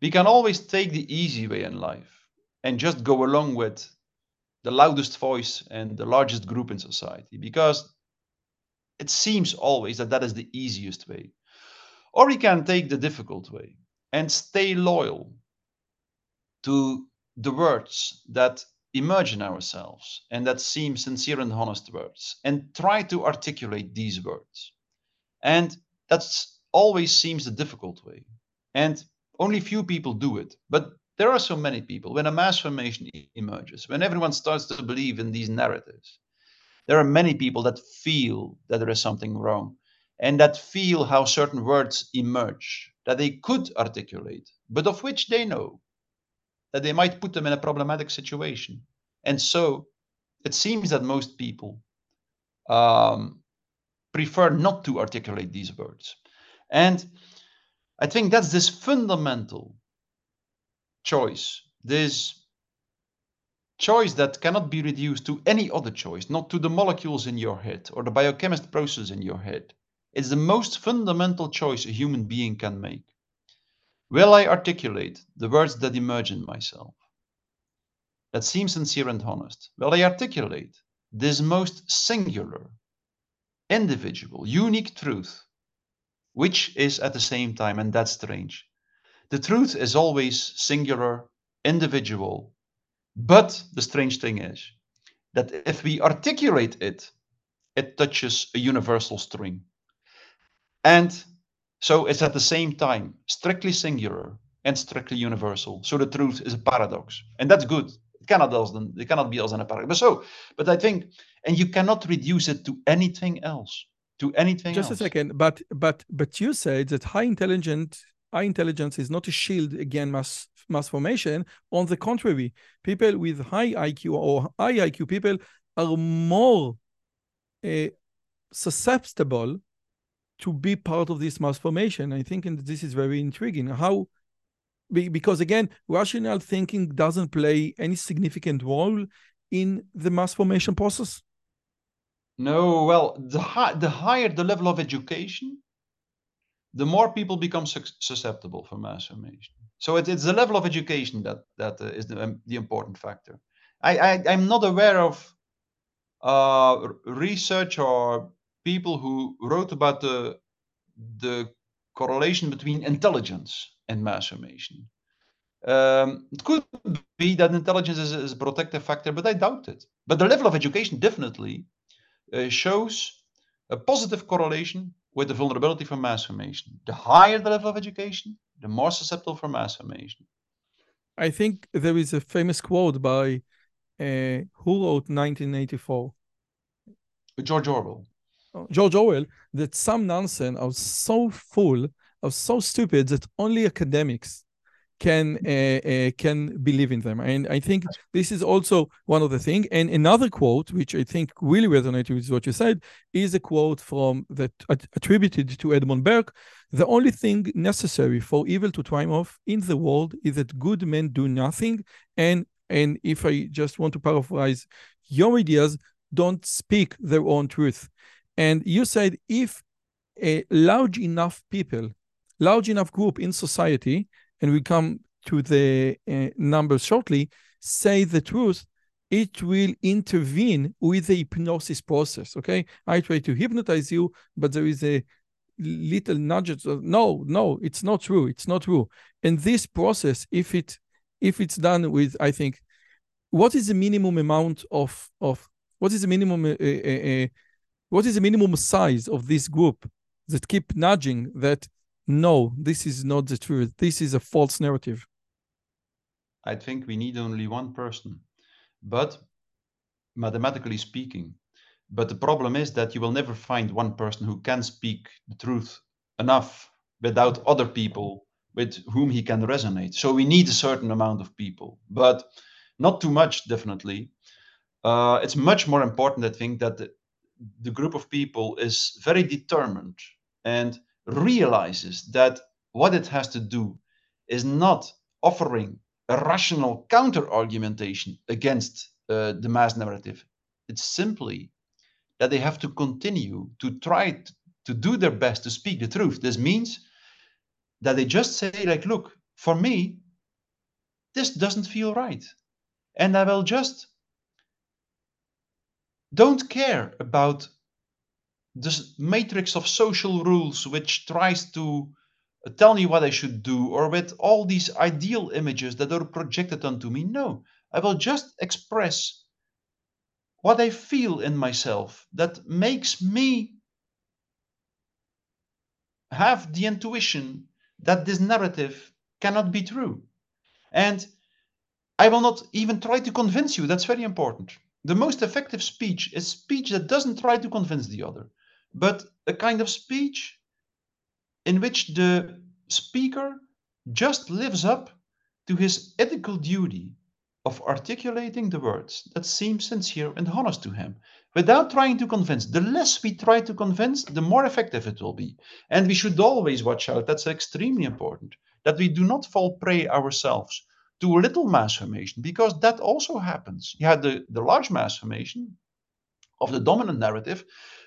we can always take the easy way in life and just go along with the loudest voice and the largest group in society because it seems always that that is the easiest way. Or we can take the difficult way and stay loyal to the words that emerge in ourselves and that seem sincere and honest words and try to articulate these words. And that's always seems the difficult way. And only few people do it. But there are so many people. When a mass formation emerges, when everyone starts to believe in these narratives, there are many people that feel that there is something wrong and that feel how certain words emerge that they could articulate, but of which they know that they might put them in a problematic situation. And so it seems that most people um, prefer not to articulate these words. And I think that's this fundamental choice. This choice that cannot be reduced to any other choice, not to the molecules in your head or the biochemist process in your head. It's the most fundamental choice a human being can make. Will I articulate the words that emerge in myself? That seem sincere and honest. Will I articulate this most singular, individual, unique truth, which is at the same time, and that's strange, the truth is always singular, individual. But the strange thing is that if we articulate it, it touches a universal string. And so it's at the same time strictly singular and strictly universal. So the truth is a paradox. And that's good. It cannot else than it cannot be else than a paradox. But so, but I think, and you cannot reduce it to anything else. To anything Just else. a second, but but but you said that high intelligent high intelligence is not a shield against mass mass formation. On the contrary, people with high IQ or high IQ people are more uh, susceptible to be part of this mass formation. I think and this is very intriguing. How because again, rational thinking doesn't play any significant role in the mass formation process. No, well, the high, the higher the level of education, the more people become susceptible for mass formation. So it, it's the level of education that that uh, is the, um, the important factor. I, I I'm not aware of uh, research or people who wrote about the the correlation between intelligence and mass formation. Um, it could be that intelligence is, is, a protective factor, but I doubt it. But the level of education definitely uh, shows a positive correlation with the vulnerability for mass formation. The higher the level of education, the more susceptible for mass formation. I think there is a famous quote by uh, who wrote 1984? George Orwell. George Orwell, that some nonsense are so full, are so stupid that only academics can uh, uh, can believe in them. And i think this is also one of the things and another quote which i think really resonated with what you said is a quote from that attributed to edmund burke. The only thing necessary for evil to triumph in the world is that good men do nothing. And and if i just want to paraphrase your ideas don't speak their own truth and you said if a large enough people large enough group in society and we come to the uh, numbers shortly, say the truth, it will intervene with the hypnosis process. Okay, I try to hypnotize you, but there is a little nudge no, no, it's not true. It's not true. And this process, if it if it's done with, I think, what is the minimum amount of of what is the minimum uh, uh, uh, what is the minimum size of this group that keep nudging that no, this is not the truth. This is a false narrative. I think we need only one person, but mathematically speaking. But the problem is that you will never find one person who can speak the truth enough without other people with whom he can resonate. So we need a certain amount of people, but not too much, definitely. Uh, it's much more important, I think, that the, group of people is very determined and realizes that what it has to do is not offering a rational counter argumentation against uh, the mass narrative. It's simply that they have to continue to try to do their best to speak the truth. This means that they just say, like, look, for me, this doesn't feel right. And I will just don't care about this matrix of social rules which tries to uh, tell me what I should do, or with all these ideal images that are projected onto me. No, I will just express what I feel in myself that makes me have the intuition that this narrative cannot be true. And I will not even try to convince you. That's very important. The most effective speech is speech that doesn't try to convince the other but a kind of speech in which the speaker just lives up to his ethical duty of articulating the words that seem sincere and honest to him without trying to convince. The less we try to convince, the more effective it will be. And we should always watch out, that's extremely important, that we do not fall prey ourselves to a little mass formation, because that also happens. You had the, the large mass formation of the dominant narrative,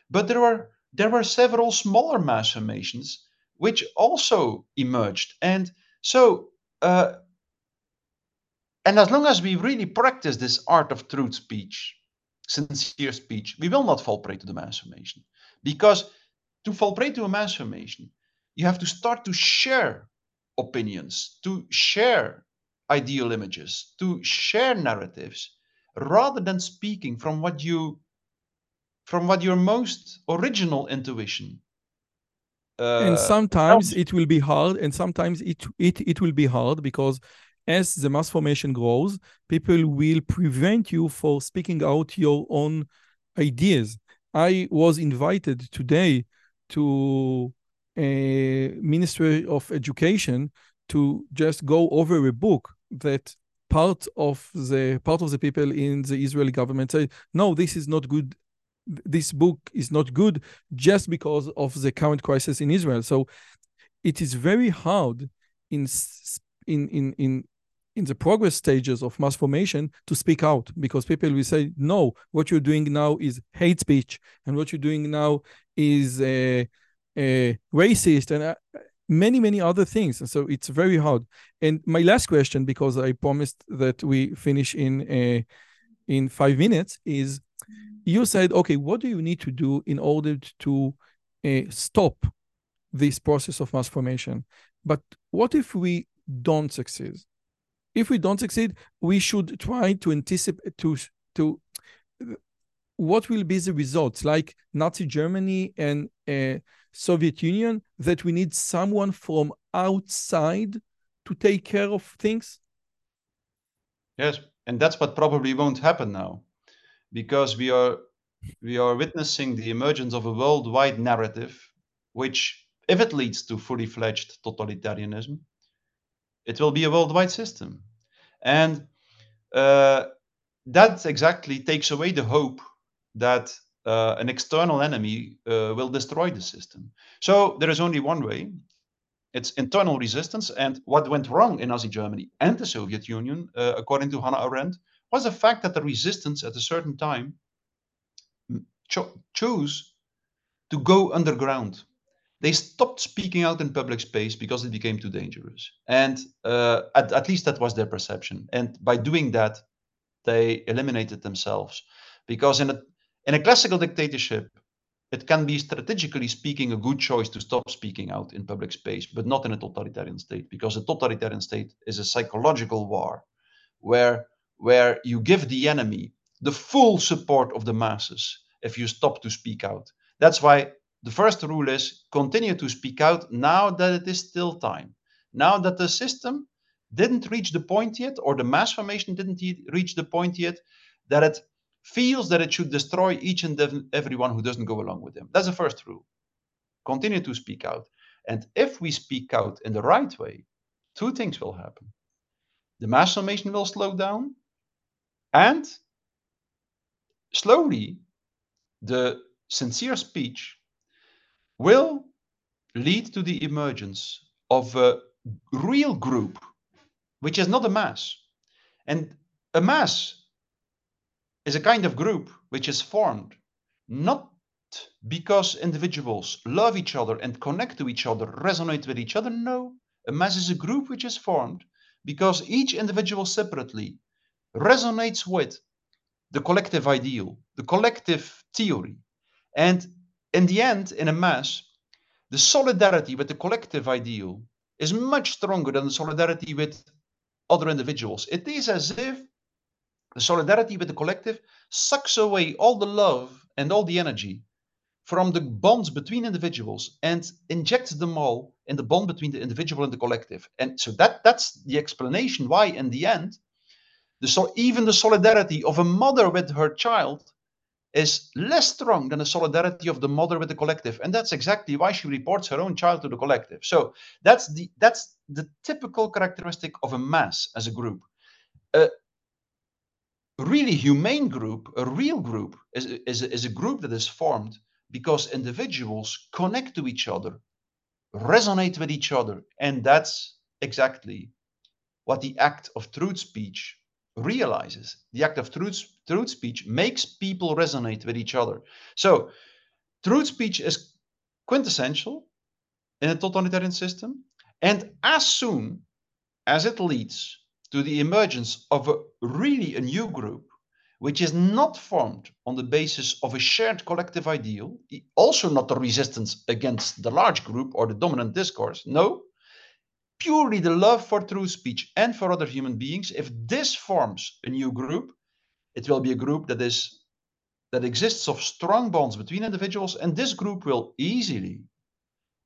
but there are there were several smaller mass formations which also emerged. And so, uh, and as long as we really practice this art of truth speech, sincere speech, we will not fall prey to the mass formation. Because to fall prey to a mass formation, you have to start to share opinions, to share ideal images, to share narratives, rather than speaking from what you from what your most original intuition uh, and sometimes it will be hard and sometimes it, it it will be hard because as the mass formation grows people will prevent you for speaking out your own ideas. I was invited today to a ministry of education to just go over a book that part of the part of the people in the israeli government say no this is not good this book is not good just because of the current crisis in Israel. So it is very hard in in in in in the progress stages of mass formation to speak out because people will say no what you're doing now is hate speech and what you're doing now is uh, uh, racist and uh, many many other things and so it's very hard. And my last question because i promised that we finish in uh, in five minutes is you said okay what do you need to do in order to uh, stop this process of mass formation? But what if we don't succeed? If we don't succeed we should try to anticipate to to what will be the results? Like nazi germany and uh, Soviet Union that we need someone from outside to take care of things? Yes, and that's what probably won't happen now, because we are we are witnessing the emergence of a worldwide narrative, which, if it leads to fully fledged totalitarianism, it will be a worldwide system, and uh, that exactly takes away the hope that uh, an external enemy uh, will destroy the system. So there is only one way. It's internal resistance. And what went wrong in Nazi Germany and the Soviet Union, uh, according to Hannah Arendt, was the fact that the resistance at a certain time cho- chose to go underground. They stopped speaking out in public space because it became too dangerous. And uh, at, at least that was their perception. And by doing that, they eliminated themselves. Because in a in a classical dictatorship, it can be strategically speaking a good choice to stop speaking out in public space, but not in a totalitarian state, because a totalitarian state is a psychological war where, where you give the enemy the full support of the masses if you stop to speak out. That's why the first rule is continue to speak out now that it is still time. Now that the system didn't reach the point yet, or the mass formation didn't reach the point yet, that it feels that it should destroy each and everyone who doesn't go along with them. That's the first rule. Continue to speak out. And if we speak out in the right way, two things will happen. The mass formation will slow down, and slowly, the sincere speech will lead to the emergence of a real group, which is not a mass. And a mass is a kind of group which is formed not because individuals love each other and connect to each other, resonate with each other. No, a mass is a group which is formed because each individual separately resonates with the collective ideal, the collective theory. And in the end, in a mass, the solidarity with the collective ideal is much stronger than the solidarity with other individuals. It is as if the solidarity with the collective sucks away all the love and all the energy from the bonds between individuals and injects them all in the bond between the individual and the collective. And so that that's the explanation why in the end, the so even the solidarity of a mother with her child is less strong than the solidarity of the mother with the collective. And that's exactly why she reports her own child to the collective. So that's the that's the typical characteristic of a mass as a group. Uh, really humane group, a real group, is, is, is a group that is formed because individuals connect to each other, resonate with each other. And that's exactly what the act of truth speech realizes. The act of truth, truth speech makes people resonate with each other. So, truth speech is quintessential in a totalitarian system. And as soon as it leads to the emergence of a really a new group which is not formed on the basis of a shared collective ideal, also not a resistance against the large group or the dominant discourse. No, purely the love for true speech and for other human beings. If this forms a new group, it will be a group that is that exists of strong bonds between individuals, and this group will easily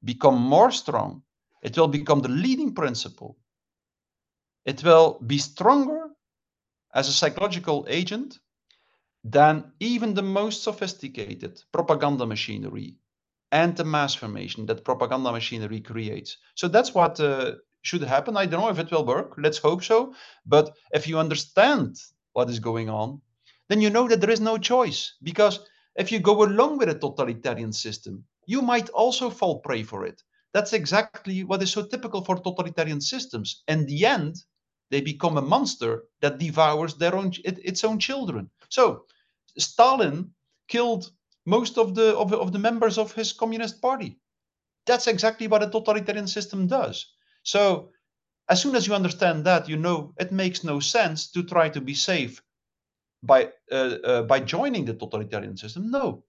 become more strong. It will become the leading principle it will be stronger as a psychological agent than even the most sophisticated propaganda machinery and the mass formation that propaganda machinery creates. So that's what uh, should happen. I don't know if it will work. Let's hope so. But if you understand what is going on, then you know that there is no choice because if you go along with a totalitarian system, you might also fall prey for it. That's exactly what is so typical for totalitarian systems. In the end, they become a monster that devours their own it, its own children. So Stalin killed most of the of, of the members of his communist party. That's exactly what a totalitarian system does. So as soon as you understand that, you know it makes no sense to try to be safe by uh, uh, by joining the totalitarian system. No,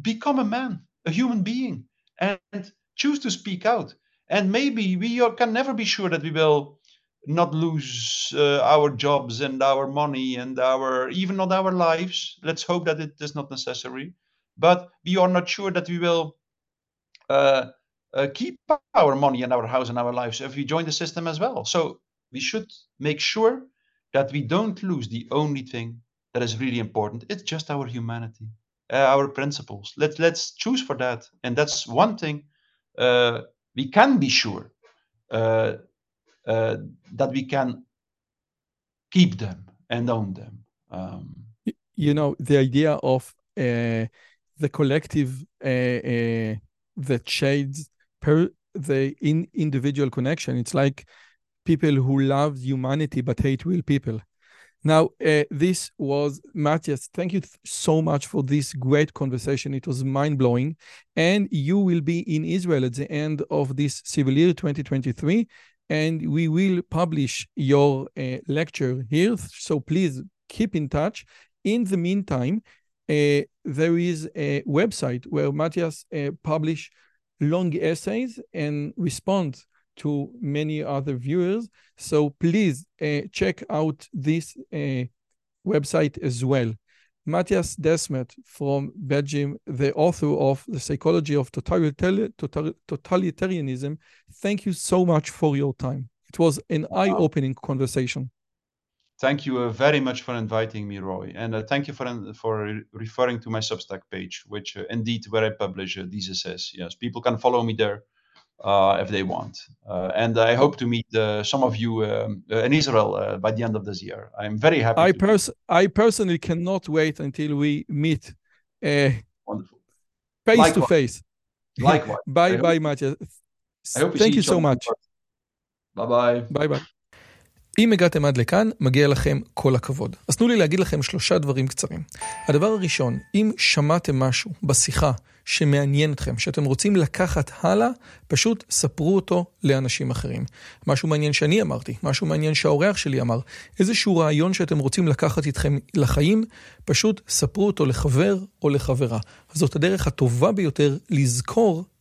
become a man, a human being, and choose to speak out. And maybe we are, can never be sure that we will not lose uh, our jobs and our money and our even not our lives. Let's hope that it is not necessary. But we are not sure that we will uh, uh, keep our money and our house and our lives if we join the system as well. So we should make sure that we don't lose the only thing that is really important. It's just our humanity, uh, our principles. Let's let's choose for that, and that's one thing uh, we can be sure uh, uh, that we can keep them and own them. Um, you know, the idea of uh, the collective uh, that shades per the in individual connection. It's like people who love humanity but hate real people. Now, uh, this was Matthias. Thank you so much for this great conversation. It was mind blowing. And you will be in Israel at the end of this civil year 2023. And we will publish your uh, lecture here. So please keep in touch. In the meantime, uh, there is a website where Matthias uh, publish long essays and respond to many other viewers. So please uh, check out this uh, website as well. Matthias Desmet from Belgium, the author of The Psychology of Totalitarianism, thank you so much for your time. It was an eye opening conversation. Thank you uh, very much for inviting me, Roy. And uh, thank you for, for referring to my Substack page, which uh, indeed where I publish uh, these essays. Yes, people can follow me there if they want. Uh, and I hope to meet uh, some of you um, in Israel by the end of this year. I'm very happy. I, pers- I personally cannot wait until we meet Wonderful. face Likewise. to face. Likewise. bye bye, Matthias. Thank you so much. ביי ביי. ביי ביי. אם הגעתם עד לכאן, מגיע לכם כל הכבוד. אז תנו לי להגיד לכם שלושה דברים קצרים. הדבר הראשון, אם שמעתם משהו בשיחה שמעניין אתכם, שאתם רוצים לקחת הלאה, פשוט ספרו אותו לאנשים אחרים. משהו מעניין שאני אמרתי, משהו מעניין שהאורח שלי אמר, איזשהו רעיון שאתם רוצים לקחת איתכם לחיים, פשוט ספרו אותו לחבר או לחברה. זאת הדרך הטובה ביותר לזכור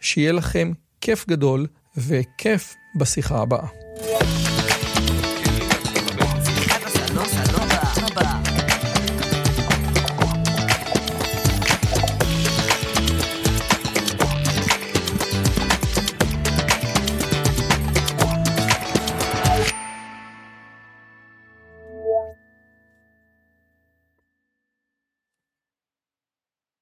שיהיה לכם כיף גדול וכיף בשיחה הבאה.